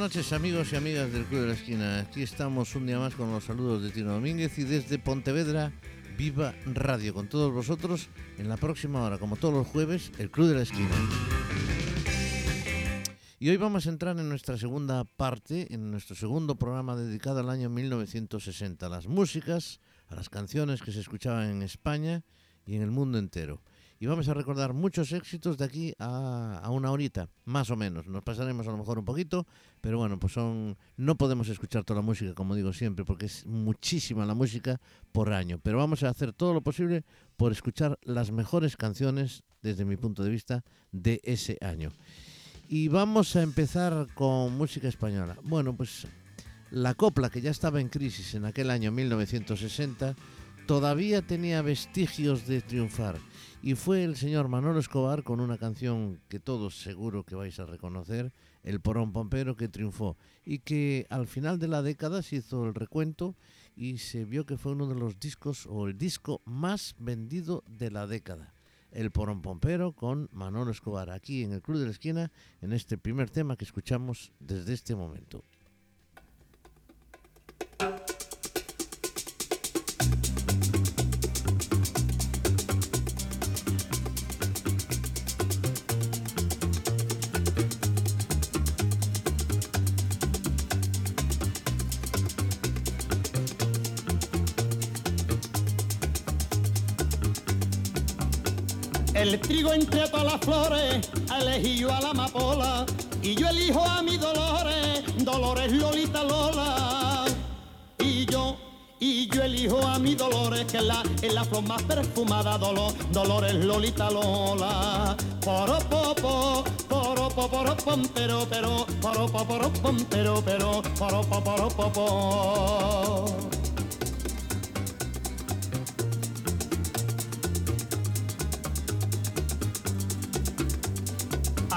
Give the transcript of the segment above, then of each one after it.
noches amigos y amigas del Club de la Esquina. Aquí estamos un día más con los saludos de Tino Domínguez y desde Pontevedra, Viva Radio, con todos vosotros en la próxima hora, como todos los jueves, el Club de la Esquina. Y hoy vamos a entrar en nuestra segunda parte, en nuestro segundo programa dedicado al año 1960, a las músicas, a las canciones que se escuchaban en España y en el mundo entero y vamos a recordar muchos éxitos de aquí a, una horita, más o menos. Nos pasaremos a lo mejor un poquito, pero bueno, pues son no podemos escuchar toda la música, como digo siempre, porque es muchísima la música por año, pero vamos a hacer todo lo posible por escuchar las mejores canciones, desde mi punto de vista, de ese año. Y vamos a empezar con música española. Bueno, pues la copla que ya estaba en crisis en aquel año 1960 todavía tenía vestigios de triunfar y fue el señor Manolo Escobar con una canción que todos seguro que vais a reconocer, El Porón Pompero, que triunfó y que al final de la década se hizo el recuento y se vio que fue uno de los discos o el disco más vendido de la década. El Porón Pompero con Manolo Escobar aquí en el Club de la Esquina en este primer tema que escuchamos desde este momento. El trigo entre todas las flores ha elegido a la amapola y yo elijo a mi Dolores, Dolores Lolita Lola. Y yo, y yo elijo a mi Dolores, que es la, es la flor más perfumada, Dolor, Dolores Lolita Lola. Poro popo, poro poro pom, pero pero, poro poro pom, pero pero, poro poro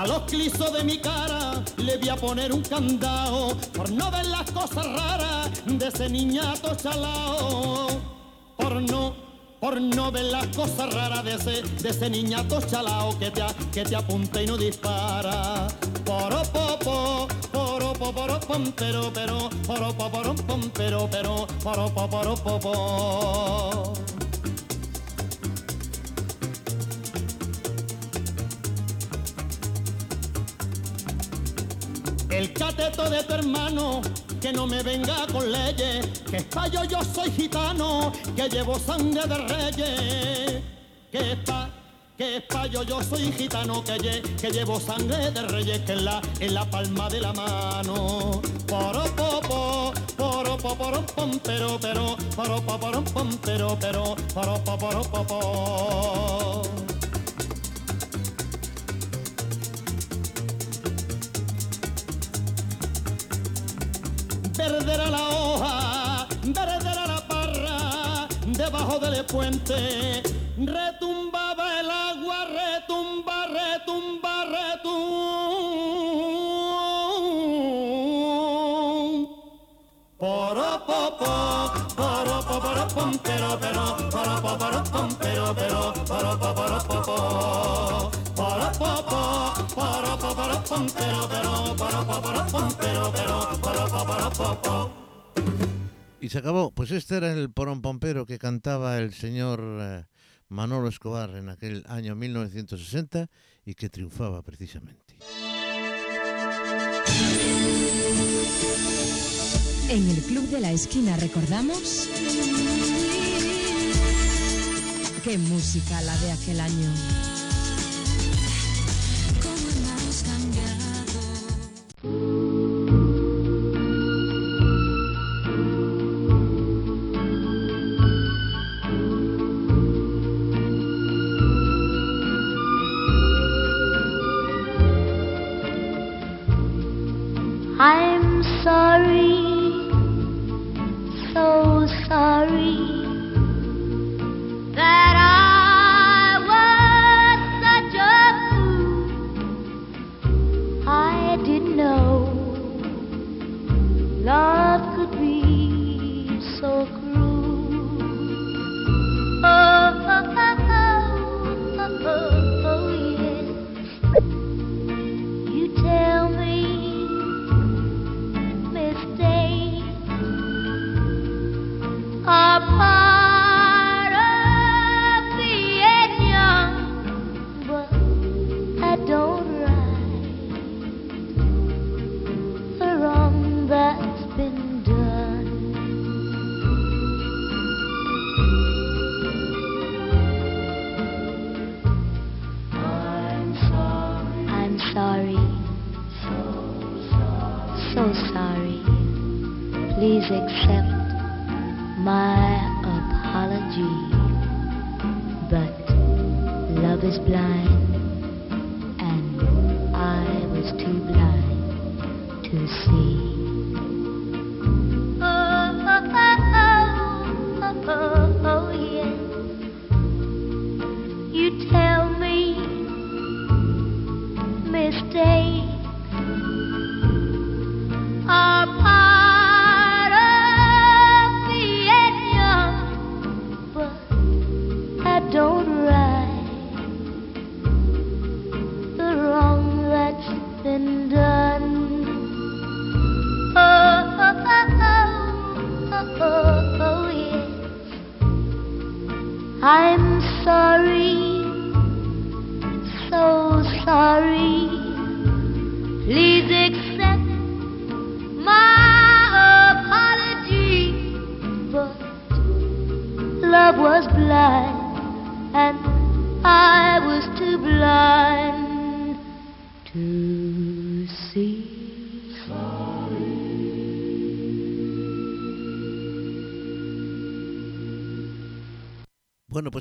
A los clisos de mi cara le voy a poner un candado por no ver las cosas raras de ese niñato chalao. Por no, por no ver las cosas raras de ese, de ese niñato chalao que te, que te apunta y no dispara. Poro popo, poro poro pom, pero pero, poro poro pom, pero pero, poro poro El cateto de tu hermano, que no me venga con leyes, que espayo yo soy gitano, que llevo sangre de reyes. Que pa, que espayo yo soy gitano, que, que llevo sangre de reyes, que en la, en la palma de la mano. Poro popo, poro poro pom, pero pero, poro poro pom, pero pero, poro verdera la hoja, verdera la parra, debajo del puente, retumbaba el agua, retumba, retumba, retumba. Poro popo, poro poro pom, pero pero, poro poro pom, pero pero, poro Y se acabó. Pues este era el porón pompero que cantaba el señor eh, Manolo Escobar en aquel año 1960 y que triunfaba precisamente. En el Club de la Esquina recordamos qué música la de aquel año.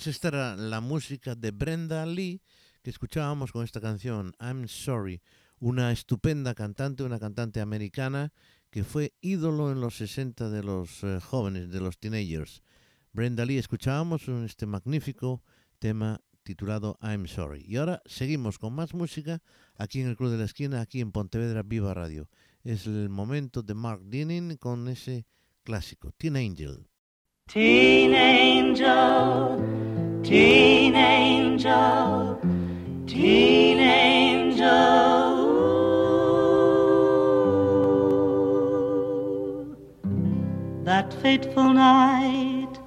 Pues esta era la música de Brenda Lee que escuchábamos con esta canción, I'm Sorry, una estupenda cantante, una cantante americana que fue ídolo en los 60 de los eh, jóvenes, de los teenagers. Brenda Lee, escuchábamos este magnífico tema titulado I'm Sorry. Y ahora seguimos con más música aquí en el Club de la Esquina, aquí en Pontevedra Viva Radio. Es el momento de Mark Dinning con ese clásico, Teen Angel. Teen angel, teen angel, teen angel. ooh. That fateful night,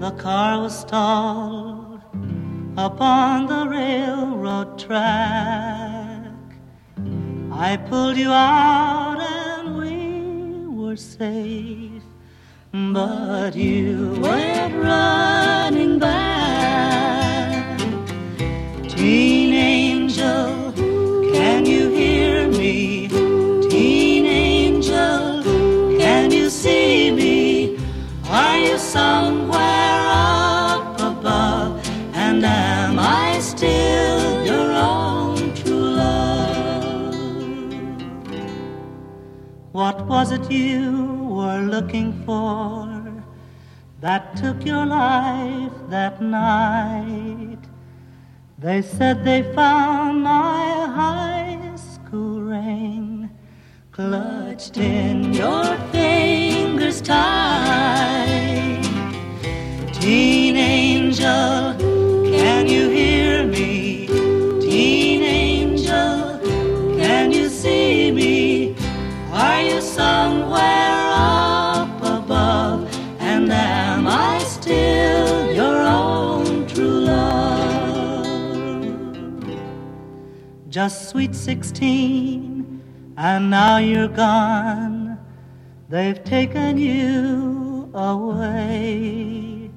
the car was stalled upon the railroad track. I pulled you out and we were safe. But you went running back. Teen angel, can you hear me? Teen angel, can you see me? Are you somewhere up above? And am I still your own true love? What was it you were looking for that took your life that night? They said they found my high school ring clutched in your fingers tight. Teen angel, Just sweet sixteen, and now you're gone. They've taken you away.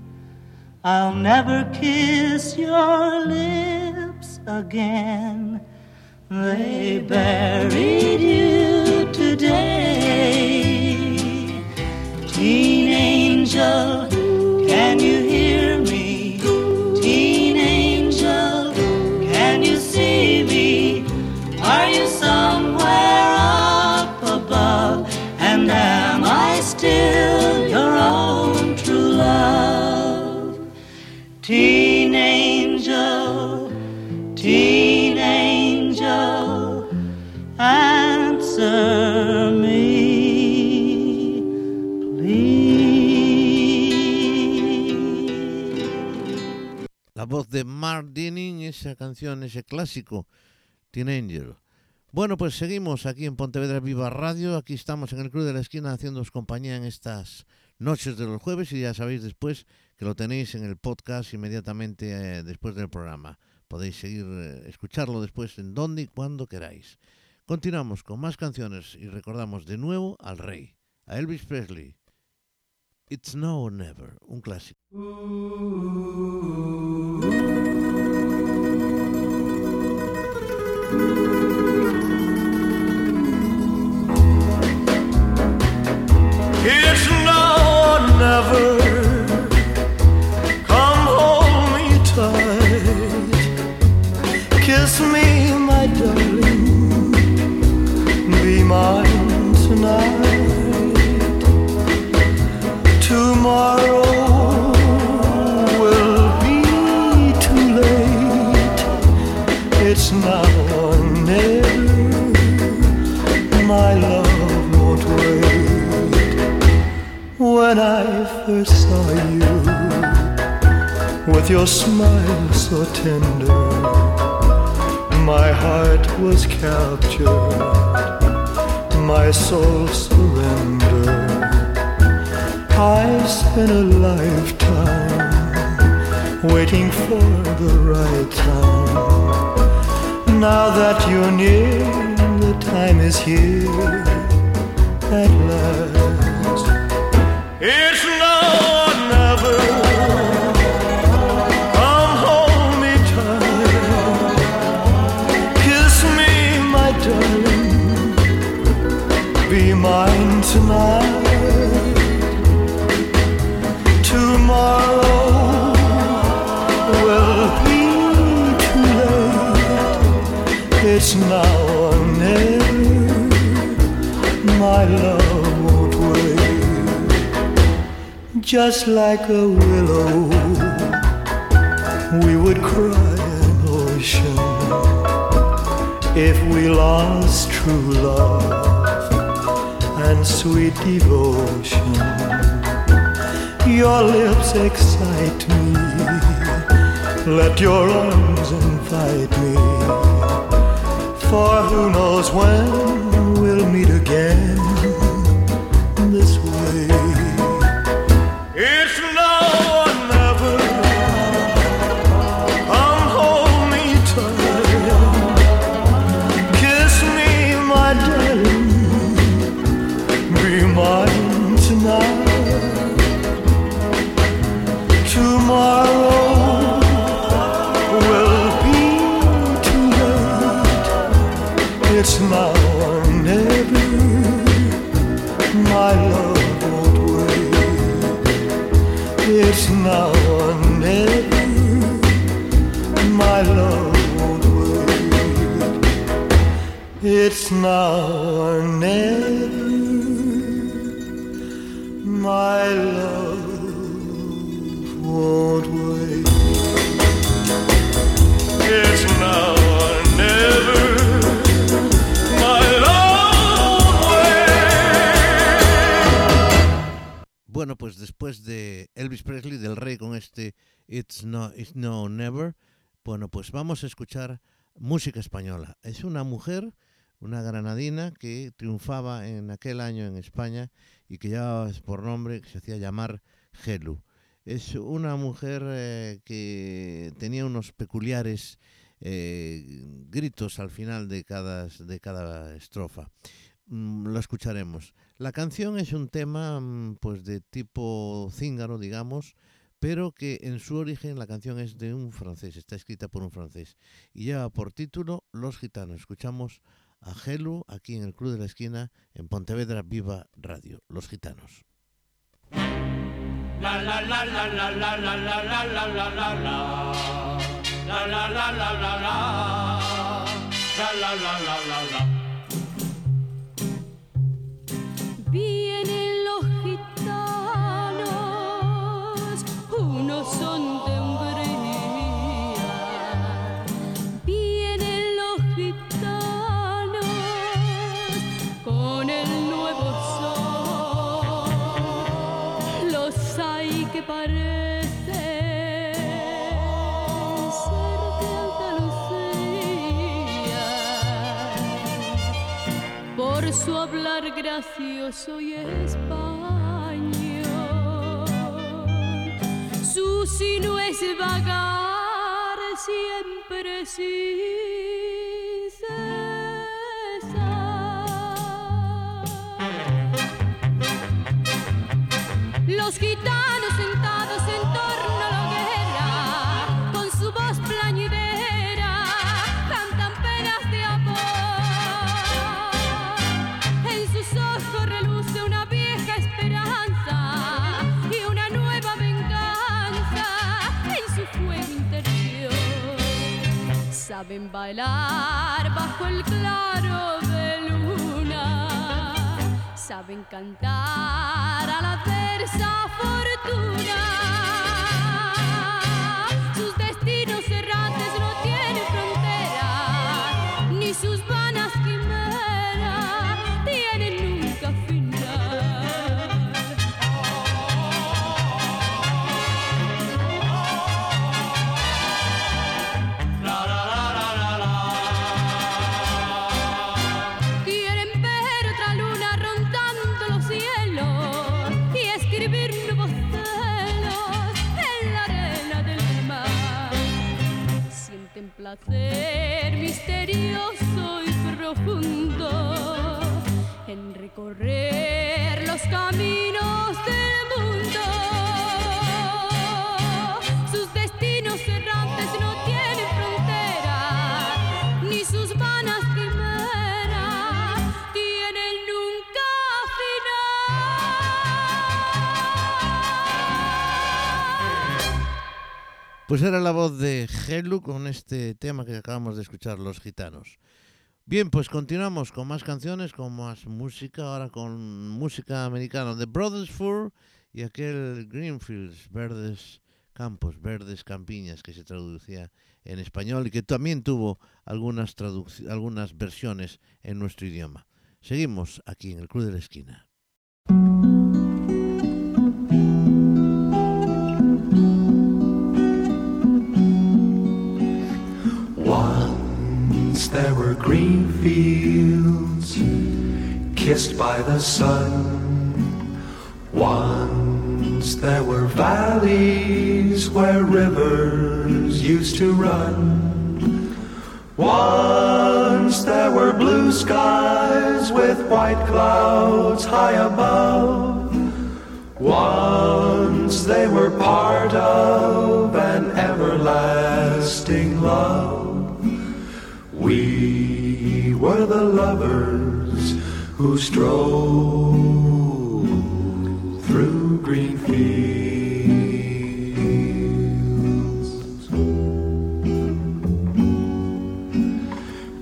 I'll never kiss your lips again. They buried you today. Teen angel, can you hear still your own true love? Teen angel, teen angel, answer me, please. La voz de Mark Dinning, esa canción, ese clásico, Teen Angel. Bueno, pues seguimos aquí en Pontevedra Viva Radio. Aquí estamos en el Club de la Esquina haciéndoos compañía en estas noches de los jueves y ya sabéis después que lo tenéis en el podcast inmediatamente eh, después del programa. Podéis seguir, eh, escucharlo después en donde y cuando queráis. Continuamos con más canciones y recordamos de nuevo al rey, a Elvis Presley. It's Now or Never, un clásico. With your smile so tender. My heart was captured, my soul surrendered. I spent a lifetime waiting for the right time. Now that you're near, the time is here at last. Now or never. My love won't wait. Just like a willow, we would cry an ocean if we lost true love and sweet devotion. Your lips excite me. Let your arms invite me. For who knows when we'll meet again now or never. My love won't wait. It's now never. Bueno, pues después de Elvis Presley, del rey, con este It's No, It's No Never, bueno, pues vamos a escuchar música española. Es una mujer, una granadina, que triunfaba en aquel año en España y que llevaba por nombre, que se hacía llamar Gelu. Es una mujer eh, que tenía unos peculiares eh, gritos al final de cada, de cada estrofa. Mm, lo escucharemos. La canción es un tema mm, pues de tipo cíngaro, digamos, pero que en su origen la canción es de un francés, está escrita por un francés y lleva por título Los Gitanos. Escuchamos a Gelu aquí en el Club de la Esquina en Pontevedra Viva Radio, Los Gitanos. La la la la la la la la la la la la la La la la la la la La la la la la la Vienen los gracioso y español. Su sino es vagar siempre sin bailar bajo el claro de luna, saben cantar a la adversa fortuna. Caminos del mundo. Sus destinos errantes no tienen frontera, ni sus vanas quimeras tienen nunca final. Pues era la voz de Gelu con este tema que acabamos de escuchar, Los Gitanos. Bien, pues continuamos con más canciones, con más música, ahora con música americana. The Brothers Four y aquel Greenfields, Verdes Campos, Verdes Campiñas, que se traducía en español y que también tuvo algunas, algunas versiones en nuestro idioma. Seguimos aquí en el Club de la Esquina. Were green fields kissed by the sun. Once there were valleys where rivers used to run. Once there were blue skies with white clouds high above. Once they were part of an everlasting love. We were the lovers who strolled through green fields.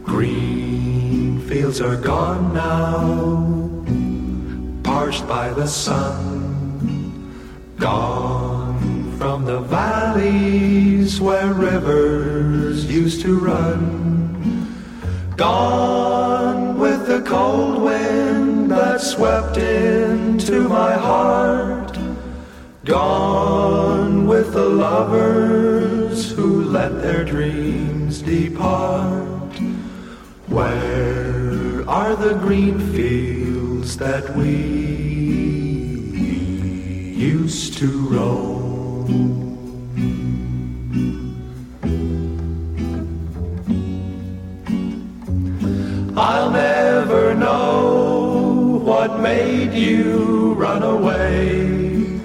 Green fields are gone now, parched by the sun. Gone from the valleys where rivers used to run. Gone with the cold wind that swept into my heart. Gone with the lovers who let their dreams depart. Where are the green fields that we used to roam? Made you run away.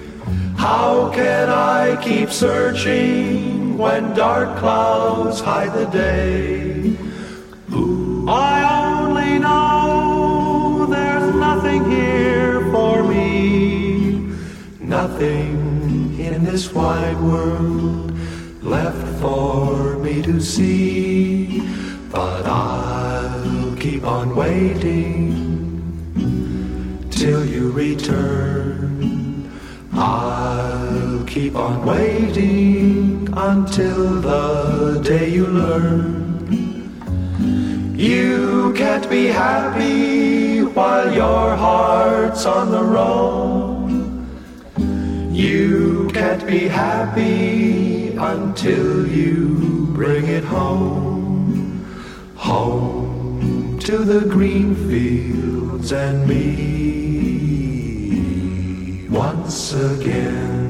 How can I keep searching when dark clouds hide the day? I only know there's nothing here for me, nothing in this wide world left for me to see. But I'll keep on waiting till you return. I'll keep on waiting until the day you learn. You can't be happy while your heart's on the road. You can't be happy until you bring it home. Home to the green fields and me once again.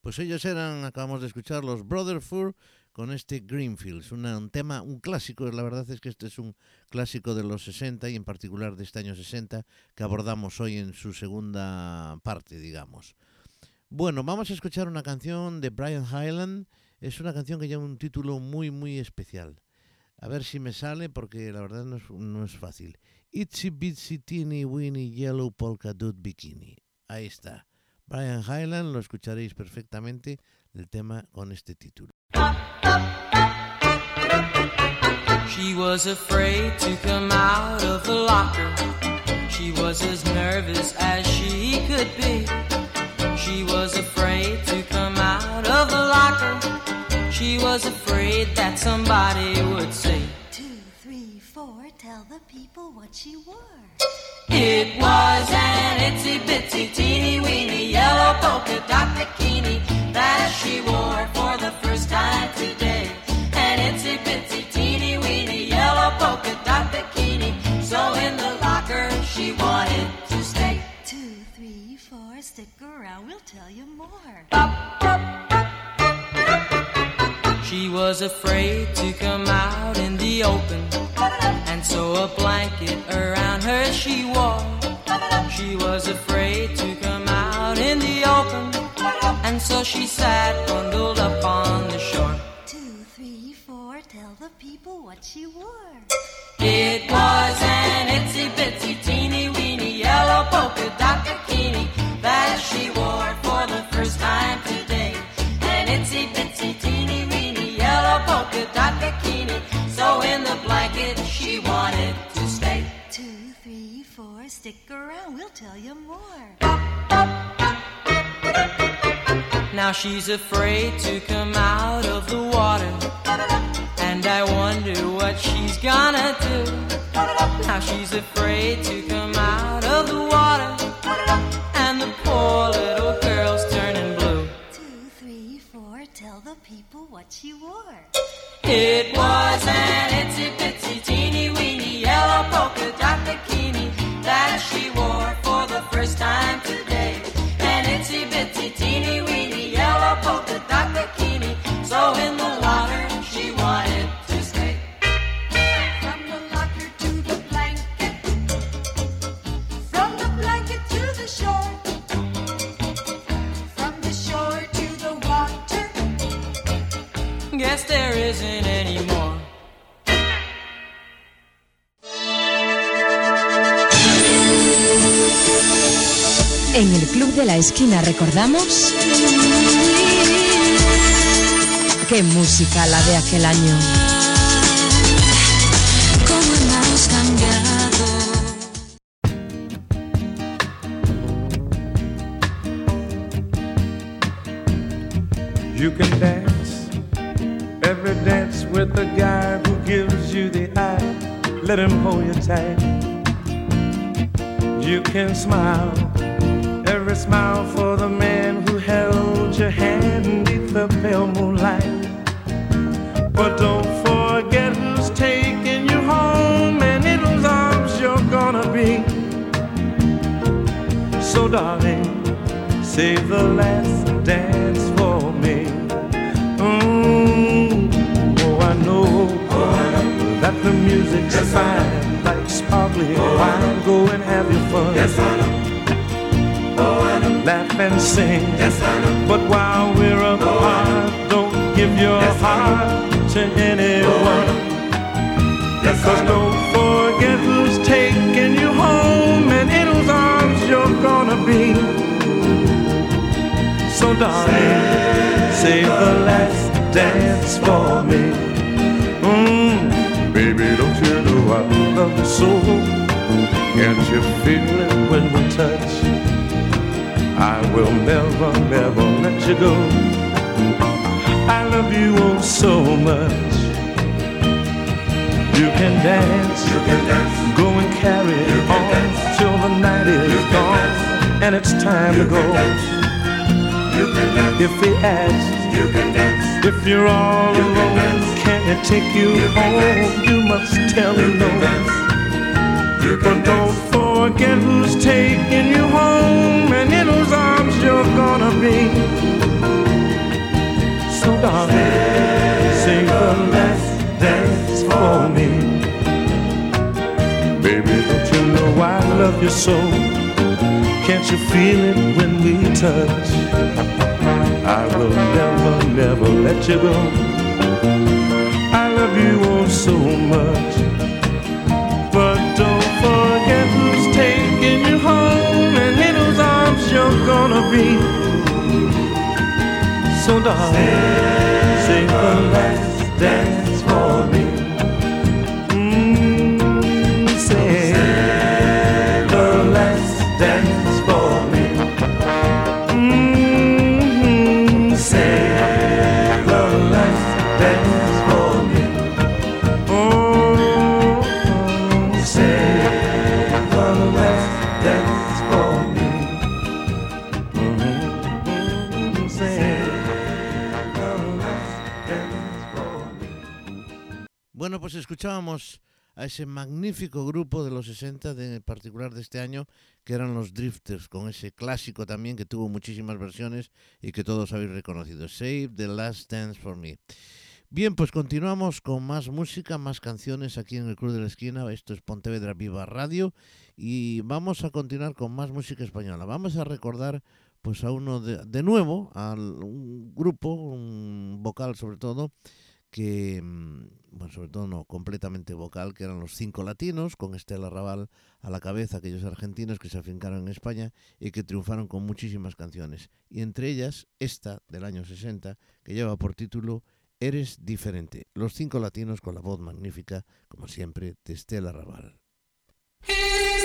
Pues ellos eran, acabamos de escuchar, los Brotherford con este Greenfields, un tema, un clásico, la verdad es que este es un clásico de los 60 y en particular de este año 60 que abordamos hoy en su segunda parte, digamos. Bueno, vamos a escuchar una canción de Brian Hyland, es una canción que lleva un título muy, muy especial. A ver si me sale porque la verdad no es, no es fácil. Itsy Bitsy Teeny Weeny Yellow Polka Dot Bikini. Ahí está. Brian Hyland, lo escucharéis perfectamente el tema con este título. She was afraid to come out of the locker. She was as nervous as she could be. afraid that somebody would say, Two, three, four, tell the people what she wore. It was an itsy bitsy teeny weeny yellow polka dot bikini that she wore for the first time today. An itsy bitsy teeny weeny yellow polka dot bikini, so in the locker she wanted to stay. Two, three, four, stick around, we'll tell you more. Bop, bop, she was afraid to come out in the open, and so a blanket around her she wore. She was afraid to come out in the open, and so she sat bundled up on the shore. Two, three, four, tell the people what she wore. It was an itsy bitsy teeny weeny yellow polka dot bikini stick around, we'll tell you more. Now she's afraid to come out of the water. And I wonder what she's gonna do. Now she's afraid to come out of the water. And the poor little girl's turning blue. Two, three, four, tell the people what she wore. It was an itsy bitsy teeny En el Club de la Esquina recordamos... ¡Qué música la de aquel año! You can dance every dance with the guy who gives you the eye. Let him hold you tight. You can smile smile for the man who held your hand beneath the pale moonlight. But don't forget who's taking you home and in whose arms you're gonna be. So, darling, save the last dance for me. Mm, oh, I know that the music's fine, like sparkling wine. Go and have your fun. Yes, I know. Laugh and sing. Yes, But while we're apart, don't give your heart to anyone. Cause don't forget who's taking you home and in whose arms you're gonna be. So darling, save the last dance for me. Mm, baby, don't you know I love you so? Can't you feel it when we touch? I will never, never let you go. I love you oh so much. You can dance, you can dance. Go and carry on till the night is gone, and it's time to go. If he asks, you can dance. If you're all alone, can not it take you home? You must tell him no. But don't forget who's taking you home and in whose arms you're gonna be. So darling, sing the last dance for me. Baby, don't you know I love you so? Can't you feel it when we touch? I will never, never let you go. I love you oh so much. Gonna be. So darling, sing the last dance pues escuchábamos a ese magnífico grupo de los 60, de, en particular de este año, que eran los Drifters, con ese clásico también que tuvo muchísimas versiones y que todos habéis reconocido, Save the Last Dance for Me. Bien, pues continuamos con más música, más canciones aquí en el Club de la Esquina. Esto es Pontevedra Viva Radio y vamos a continuar con más música española. Vamos a recordar pues a uno de, de nuevo, a un grupo, un vocal sobre todo, que, mm, bueno, sobre todo no, completamente vocal, que eran los cinco latinos, con Estela Raval a la cabeza, aquellos argentinos que se afincaron en España y que triunfaron con muchísimas canciones. Y entre ellas, esta del año 60, que lleva por título Eres diferente. Los cinco latinos con la voz magnífica, como siempre, de Estela Raval. Eres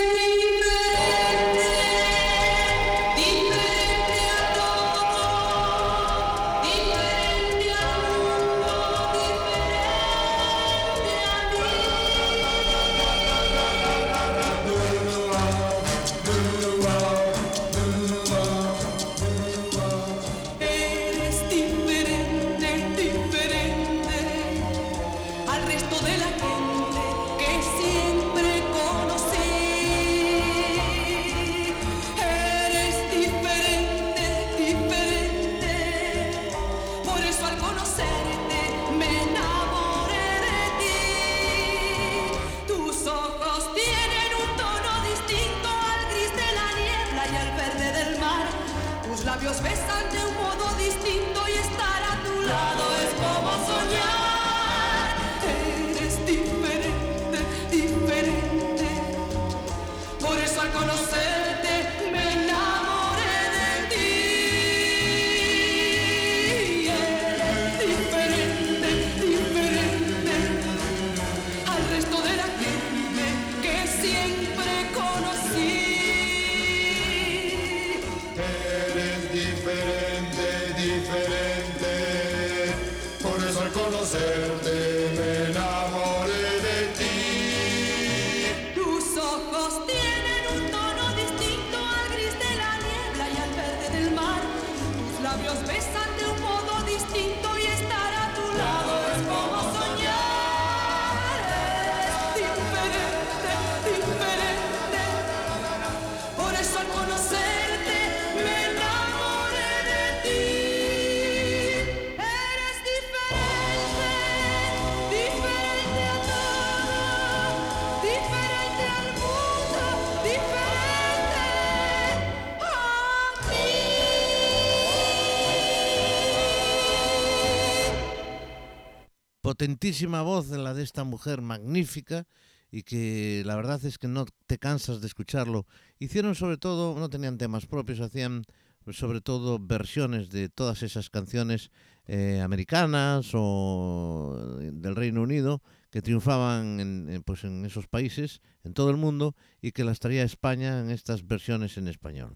Potentísima voz la de esta mujer magnífica y que la verdad es que no te cansas de escucharlo. Hicieron sobre todo, no tenían temas propios, hacían sobre todo versiones de todas esas canciones eh, americanas o del Reino Unido que triunfaban en, en, pues en esos países, en todo el mundo, y que las traía España en estas versiones en español.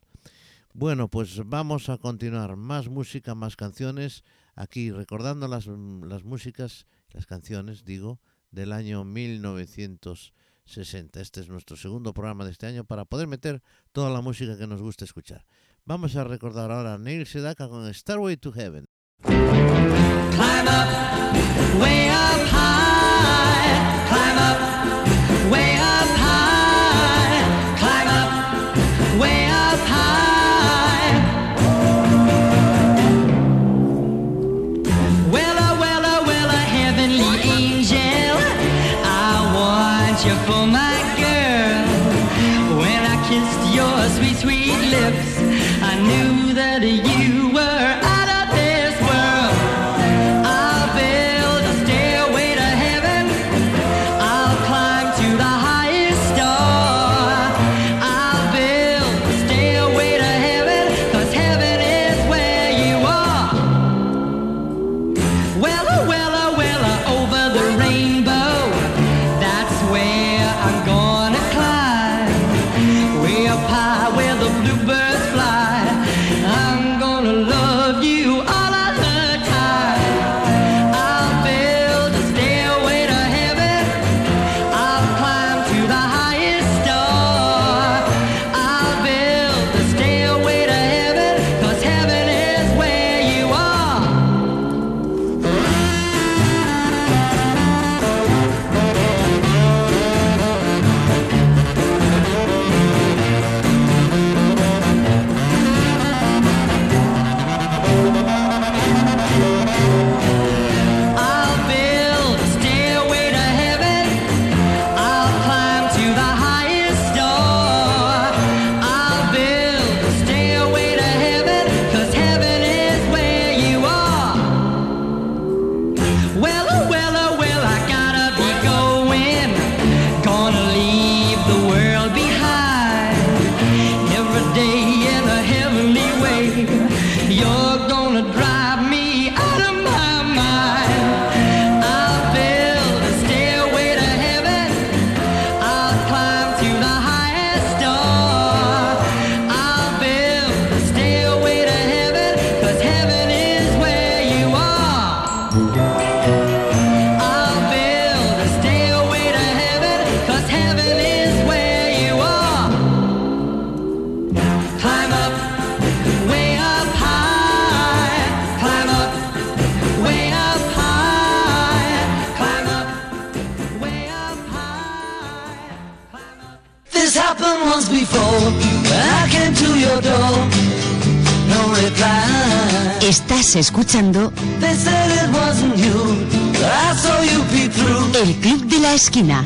Bueno, pues vamos a continuar. Más música, más canciones. Aquí recordando las, las músicas, las canciones, digo, del año 1960. Este es nuestro segundo programa de este año para poder meter toda la música que nos gusta escuchar. Vamos a recordar ahora a Neil Sedaka con Starway to Heaven. Through El Club de la Esquina.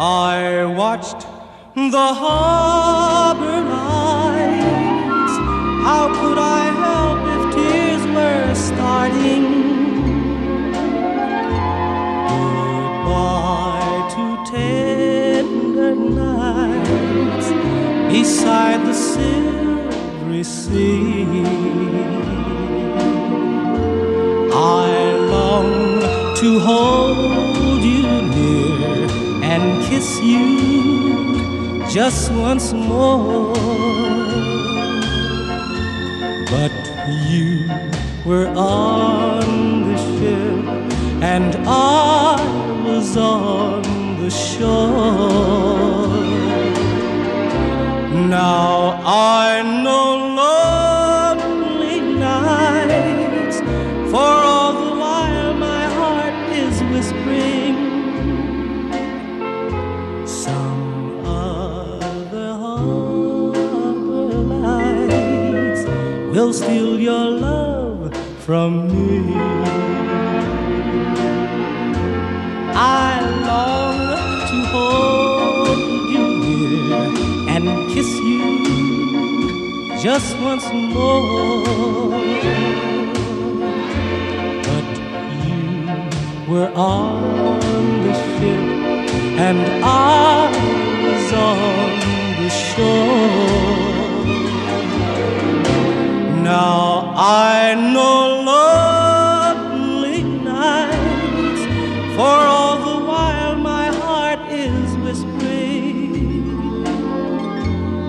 I watched the harbor lights. How could I help if tears were starting? Goodbye to tender nights beside the silvery sea. I long to hold kiss you just once more. But you were on the ship and I was on the shore. Now I know steal your love from me. I long to hold you near and kiss you just once more. But you were on the ship and I was on the shore. Now I know lonely nights, for all the while my heart is whispering.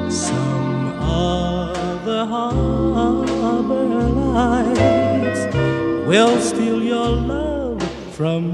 Some other harbor lights will steal your love from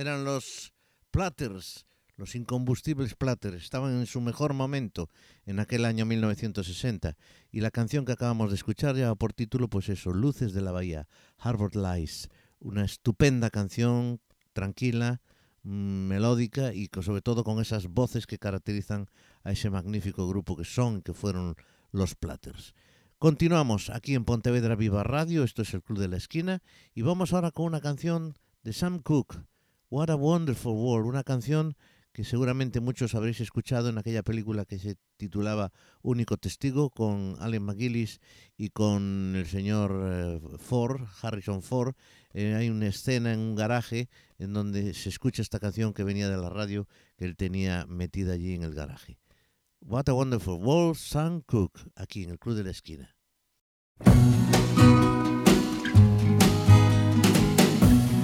Eran los Platters, los incombustibles Platters. Estaban en su mejor momento en aquel año 1960. Y la canción que acabamos de escuchar lleva por título, pues eso, Luces de la Bahía, Harvard Lies. Una estupenda canción, tranquila, mm, melódica y sobre todo con esas voces que caracterizan a ese magnífico grupo que son, que fueron los Platters. Continuamos aquí en Pontevedra Viva Radio, esto es el Club de la Esquina, y vamos ahora con una canción de Sam Cooke, What a Wonderful World, una canción que seguramente muchos habréis escuchado en aquella película que se titulaba Único Testigo con Allen McGillis y con el señor eh, Ford, Harrison Ford. Eh, hay una escena en un garaje en donde se escucha esta canción que venía de la radio que él tenía metida allí en el garaje. What a Wonderful World, Sam Cooke, aquí en el Club de la Esquina.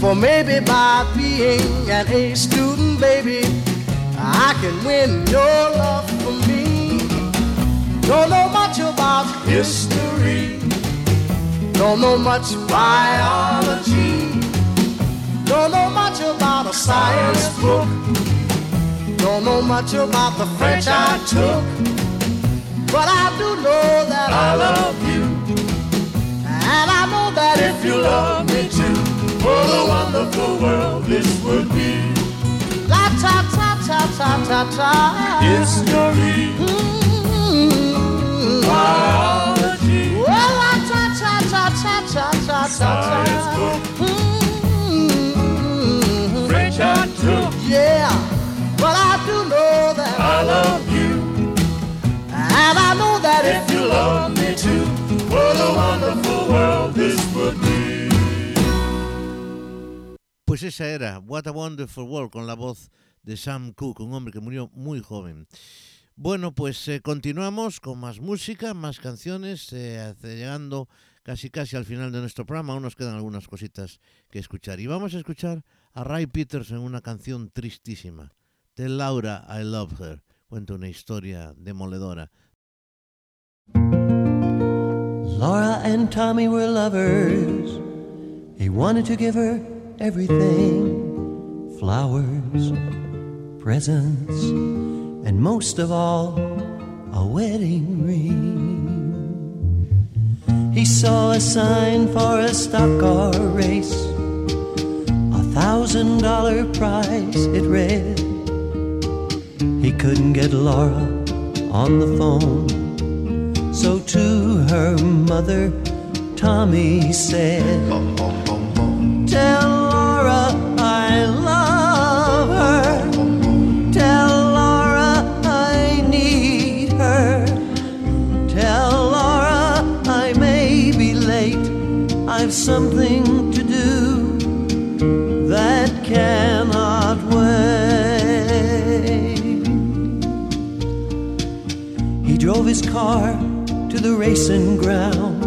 For maybe by being an A student, baby, I can win your love for me. Don't know much about history, don't know much biology, don't know much about a science book, don't know much about the French I took, but I do know that I love you, and I know that if you love me too, what a wonderful world this would be. La ta ta ta ta ta ta. History. Mm-hmm. Biology. Well, la ta ta ta ta ta ta ta ta. Mm-hmm. French I took. Yeah, but I do know that I love you, and I know that if you love me too, what a wonderful world this would be. Pues esa era What a Wonderful World con la voz de Sam Cooke, un hombre que murió muy joven. Bueno, pues eh, continuamos con más música, más canciones, eh, llegando casi casi al final de nuestro programa. Aún nos quedan algunas cositas que escuchar. Y vamos a escuchar a Ray Peters en una canción tristísima. Tell Laura I Love Her. Cuenta una historia demoledora. Laura and Tommy were lovers. He wanted to give her everything flowers, presents, and most of all, a wedding ring. He saw a sign for a stock car race, a thousand dollar prize, it read. He couldn't get Laura on the phone. So to her mother, Tommy said, Tell I've something to do that cannot wait. He drove his car to the racing ground.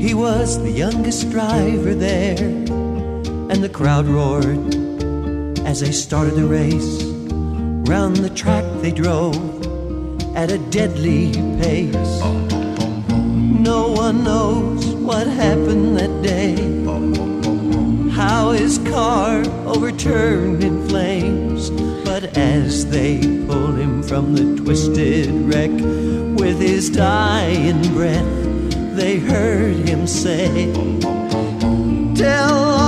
He was the youngest driver there, and the crowd roared as they started the race. Round the track they drove at a deadly pace. No one knows what happened that day. How his car overturned in flames. But as they pulled him from the twisted wreck with his dying breath, they heard him say, Tell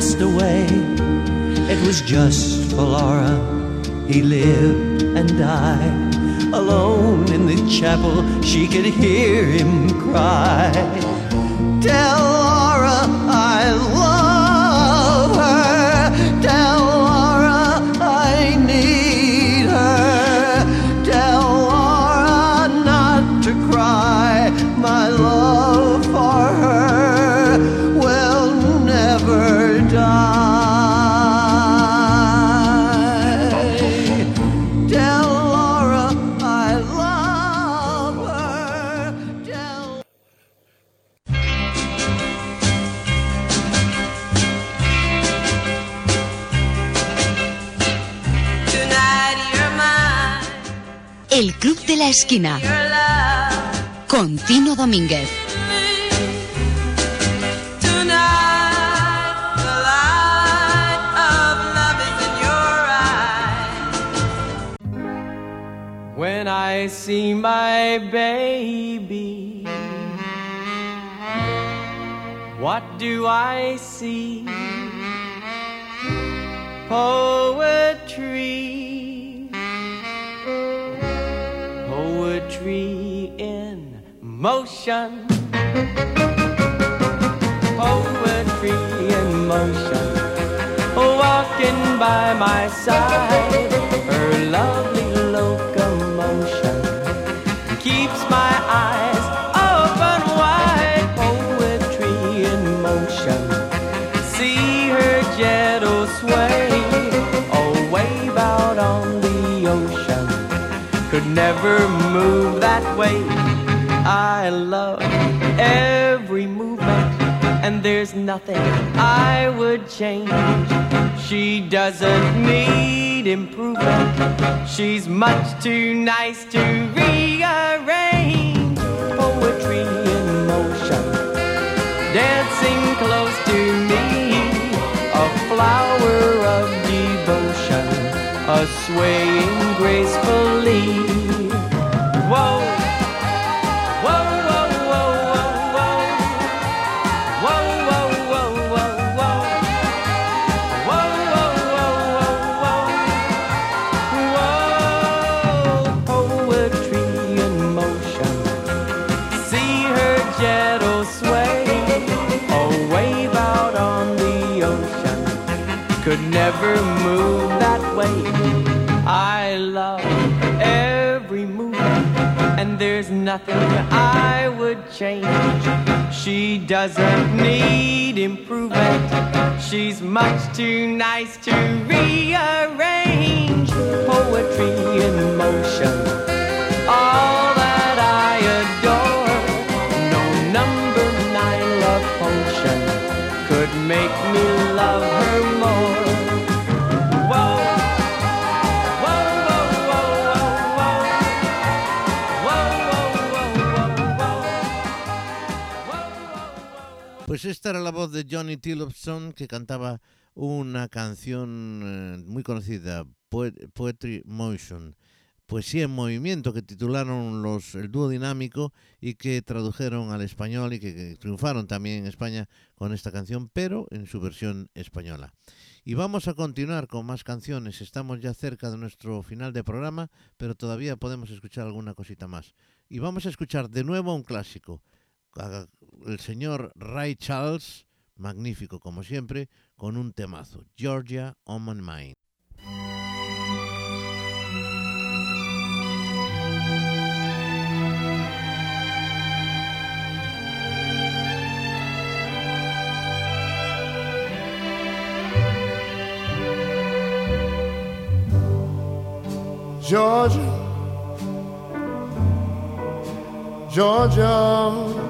passed away, it was just for Laura he lived and died. Alone in the chapel, she could hear him cry. Tell El Club de la Esquina. Con Tino Domínguez. When I see my baby. What do I see? Poetry, poetry in motion, poetry in motion walking by my side. Her lovely locomotion keeps my eyes never move that way. I love every movement, and there's nothing I would change. She doesn't need improvement. She's much too nice to rearrange. Poetry in motion, dancing close to me. A flower of devotion, a swaying gracefully. Never there's nothing I would change. She doesn't need improvement. She's much too nice to rearrange. Poetry in motion. All that I adore. No number nine love potion could make me Pues esta era la voz de Johnny Tillotson que cantaba una canción eh, muy conocida, Poe- Poetry Motion, Poesía en Movimiento, que titularon los, el dúo dinámico y que tradujeron al español y que, que triunfaron también en España con esta canción, pero en su versión española. Y vamos a continuar con más canciones. Estamos ya cerca de nuestro final de programa, pero todavía podemos escuchar alguna cosita más. Y vamos a escuchar de nuevo un clásico. El señor Ray Charles, magnífico como siempre, con un temazo, Georgia on my mind. Georgia, Georgia,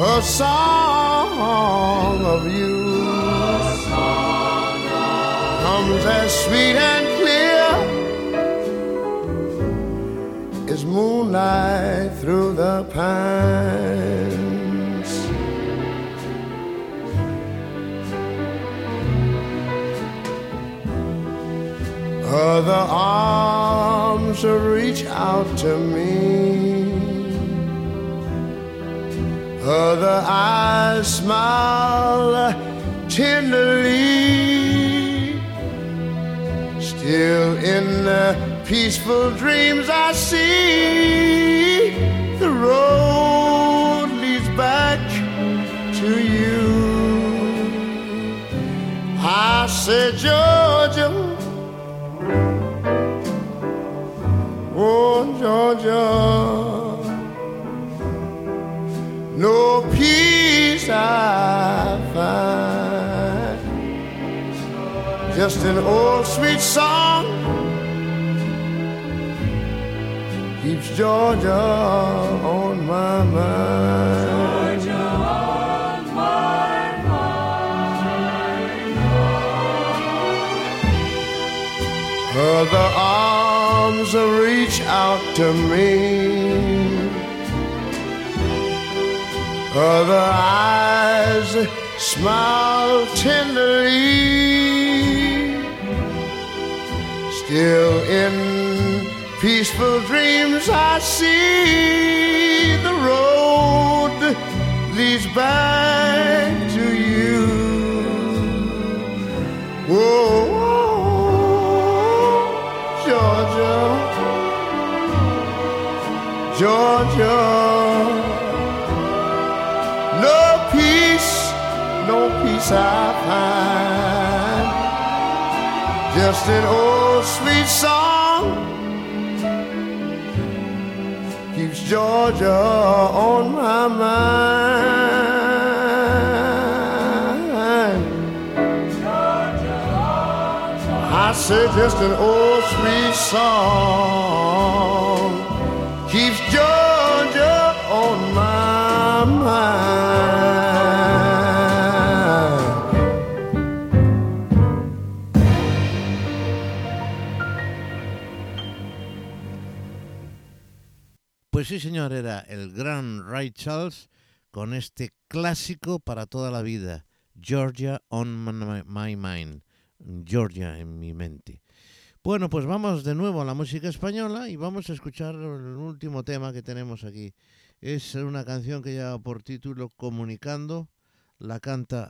a song of you comes as sweet and clear as moonlight through the pines. Other arms reach out to me. Other eyes smile tenderly. Still in the peaceful dreams I see the road leads back to you. I said, Georgia, oh Georgia, just an old sweet song keeps Georgia on my mind. Georgia on my mind. Her arms reach out to me. Other eyes smile tenderly. Still in peaceful dreams, I see the road leads back to you. Whoa, Georgia, Georgia. Peace I find. Just an old sweet song keeps Georgia on my mind. I say just an old sweet song sí, señor, era el gran Ray Charles con este clásico para toda la vida, Georgia on my, mind, Georgia en mi mente. Bueno, pues vamos de nuevo a la música española y vamos a escuchar el último tema que tenemos aquí. Es una canción que lleva por título Comunicando, la canta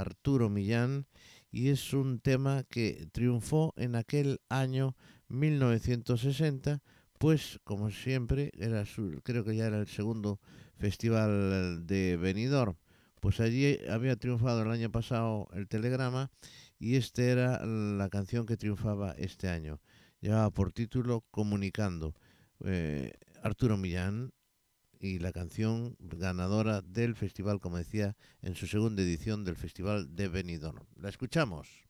Arturo Millán y es un tema que triunfó en aquel año 1960 pues como siempre era su, creo que ya era el segundo festival de Benidorm. Pues allí había triunfado el año pasado el telegrama y esta era la canción que triunfaba este año. Llevaba por título Comunicando. Eh, Arturo Millán y la canción ganadora del festival como decía en su segunda edición del festival de Benidorm. La escuchamos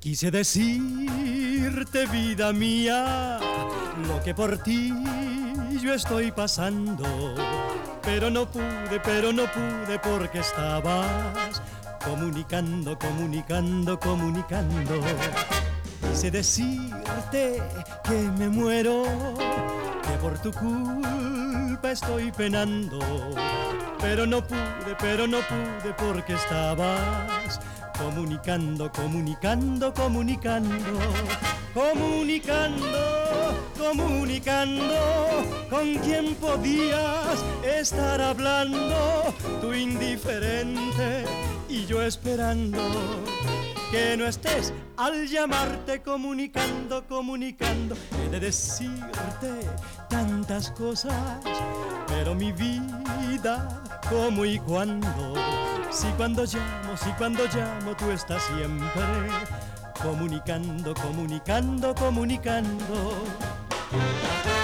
Quise decirte, vida mía, lo que por ti yo estoy pasando. Pero no pude, pero no pude porque estabas comunicando, comunicando, comunicando. Quise decirte que me muero, que por tu culpa estoy penando. Pero no pude, pero no pude porque estabas comunicando, comunicando, comunicando, comunicando, comunicando. Con quien podías estar hablando, tú indiferente y yo esperando que no estés al llamarte comunicando, comunicando, he de decirte tantas cosas, pero mi vida, cómo y cuándo, si cuando llamo, si cuando llamo tú estás siempre comunicando, comunicando, comunicando. comunicando,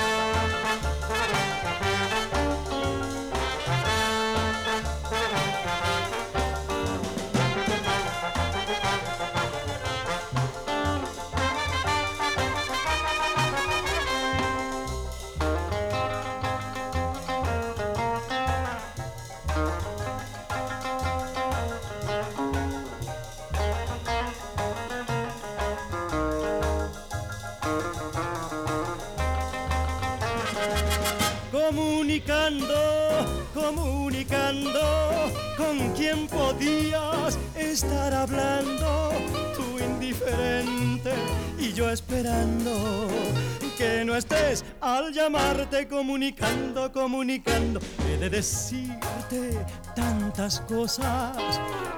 al llamarte comunicando, comunicando, he de decirte tantas cosas,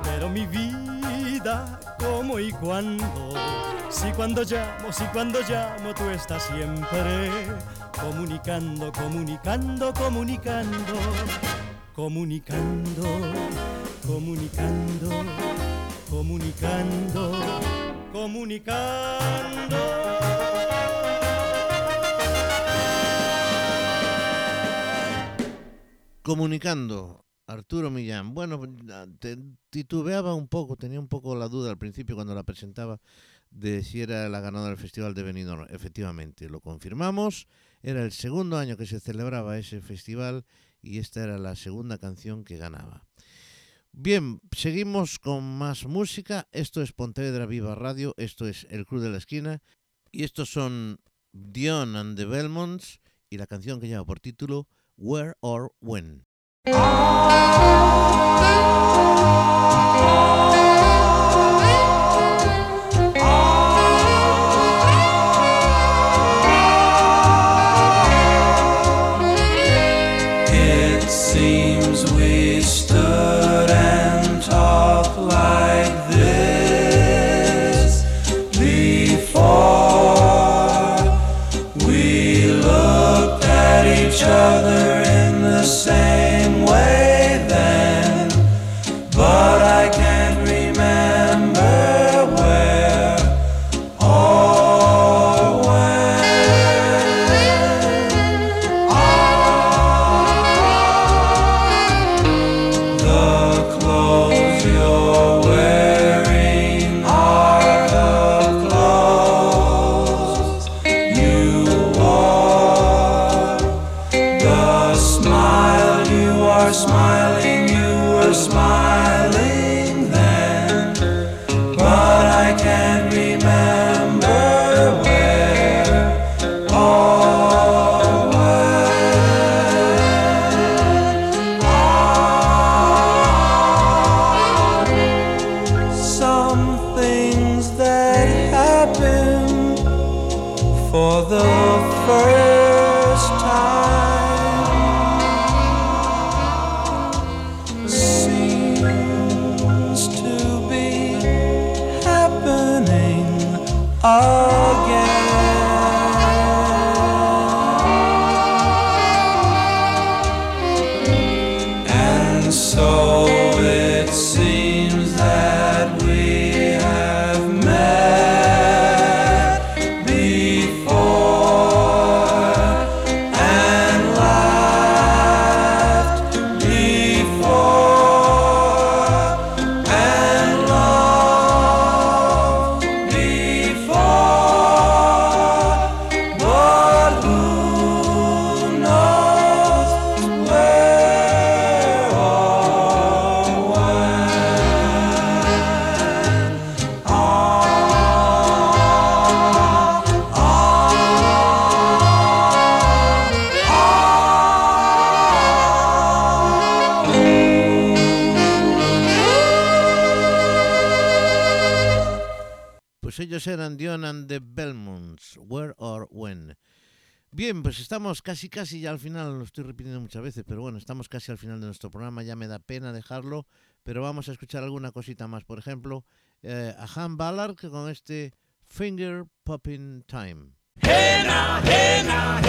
pero mi vida, cómo y cuándo, si cuando llamo, si cuando llamo tú estás siempre comunicando, comunicando, comunicando, comunicando, comunicando, comunicando. Comunicando, Arturo Millán. Bueno, te- titubeaba un poco, tenía un poco la duda al principio cuando la presentaba de si era la ganadora del Festival de Benidorm. Efectivamente, lo confirmamos. Era el segundo año que se celebraba ese festival y esta era la segunda canción que ganaba. Bien, seguimos con más música. Esto es Pontevedra Viva Radio, esto es El Club de la Esquina y estos son Dion and the Belmonts y la canción que lleva por título Where or When. Oh. Where or When. Bien, pues estamos casi casi ya al final, lo estoy repitiendo muchas veces, pero bueno, estamos casi al final de nuestro programa, ya me da pena dejarlo, pero vamos a escuchar alguna cosita más. Por ejemplo, eh, a Han Ballard con este Finger Popping Time. Hey now, hey now,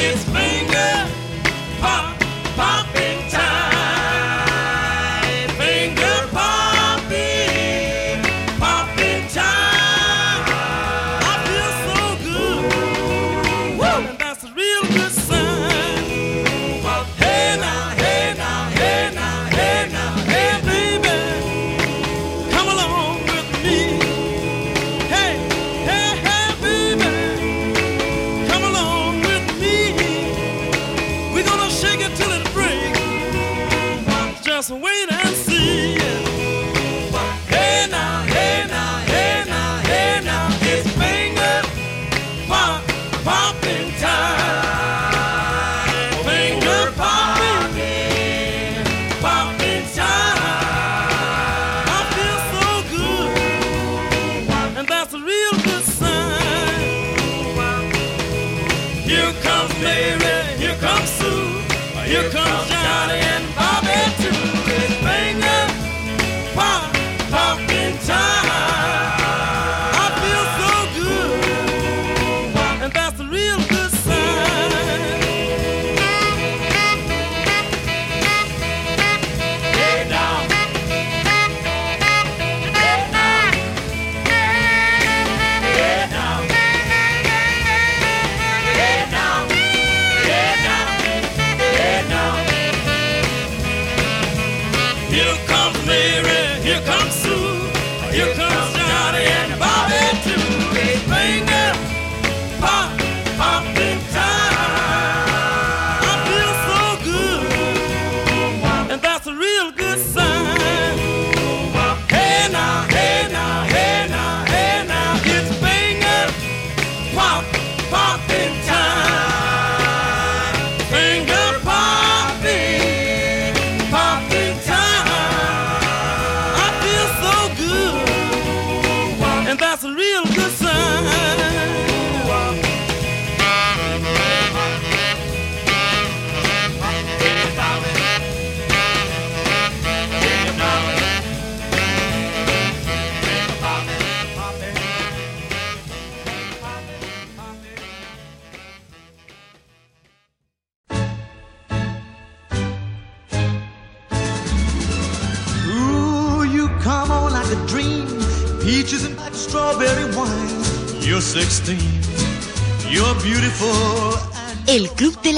it's finger pop, popping time.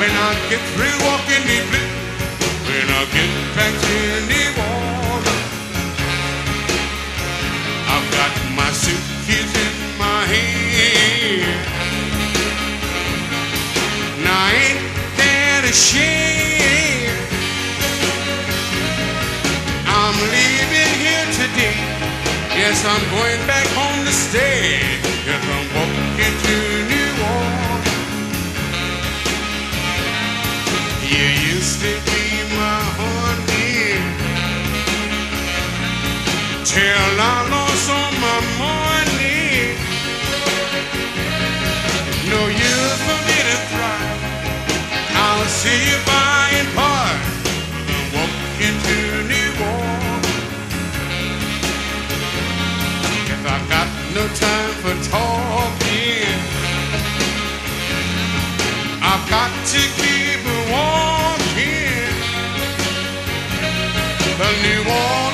when I get through walking the blue. When I get back to New Orleans, I've got my suitcase in my hand. Now ain't that a shame? I'm leaving here today. Yes, I'm going back home to stay. Till I lost all my money. No use for me to try. I'll see you by and by. Walking to New Orleans. If I got no time for talking, I've got to keep walking. But New Orleans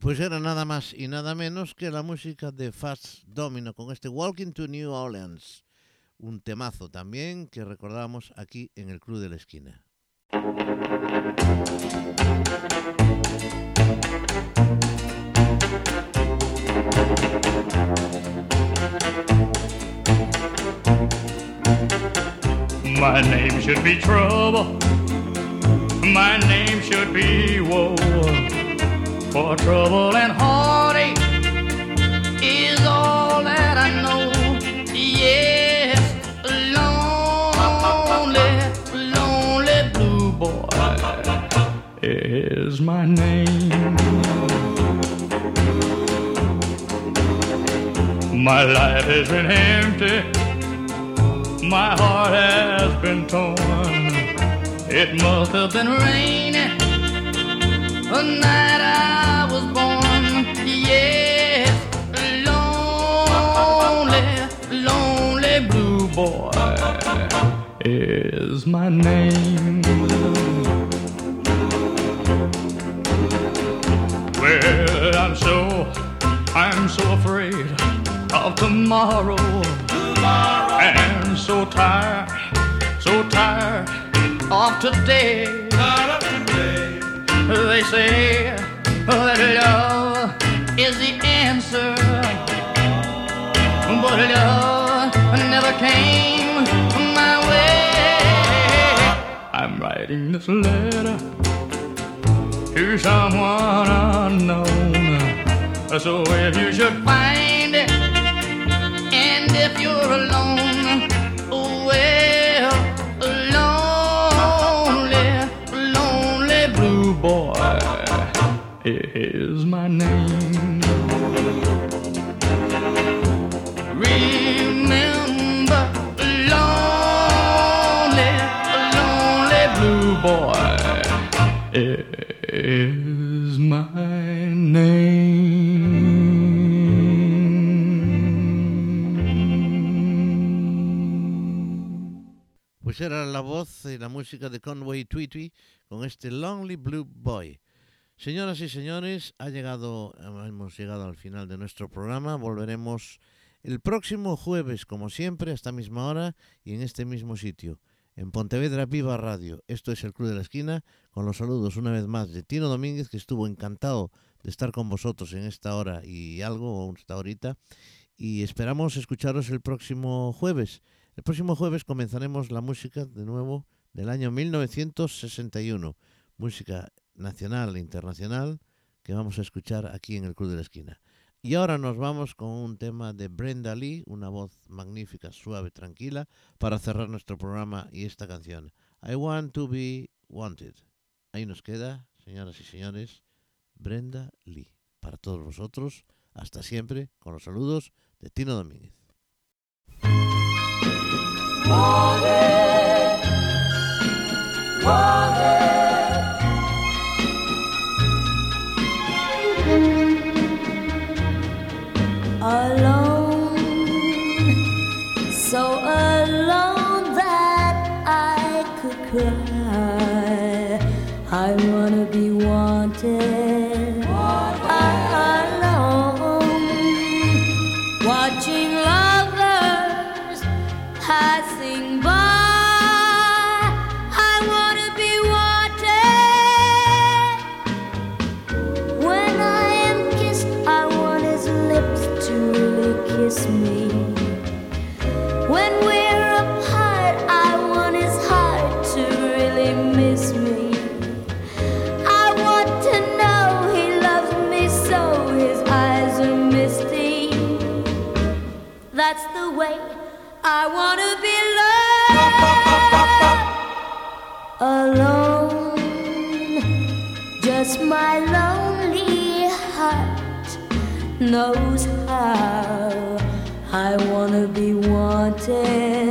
Pues era nada más y nada menos que la música de Fast Domino con este Walking to New Orleans. Un temazo también que recordábamos aquí en el Club de la Esquina. My name should be trouble. My name should be woe. For trouble and heartache is all that I know. Yes, lonely, lonely blue boy is my name. My life has been empty. My heart has been torn. It must have been raining the night I is my name. Well, I'm so I'm so afraid of tomorrow. And so tired, so tired of today. They say that love is the answer, oh. but love never came writing this letter to someone unknown. So if you should find it, and if you're alone, well, lonely, lonely blue boy is my name. Boy is my name. Pues era la voz y la música de Conway Twitty con este Lonely Blue Boy. Señoras y señores, ha llegado, hemos llegado al final de nuestro programa. Volveremos el próximo jueves, como siempre, a esta misma hora y en este mismo sitio, en Pontevedra Viva Radio. Esto es el Club de la Esquina, con los saludos una vez más de Tino Domínguez, que estuvo encantado de estar con vosotros en esta hora y algo, o esta horita. Y esperamos escucharos el próximo jueves. El próximo jueves comenzaremos la música de nuevo del año 1961. Música nacional e internacional que vamos a escuchar aquí en el Club de la Esquina. Y ahora nos vamos con un tema de Brenda Lee, una voz magnífica, suave, tranquila, para cerrar nuestro programa y esta canción. I want to be wanted. Ahí nos queda, señoras y señores, Brenda Lee. Para todos vosotros, hasta siempre, con los saludos de Tino Domínguez. I want to be loved. Alone, just my lonely heart knows how I wanna be wanted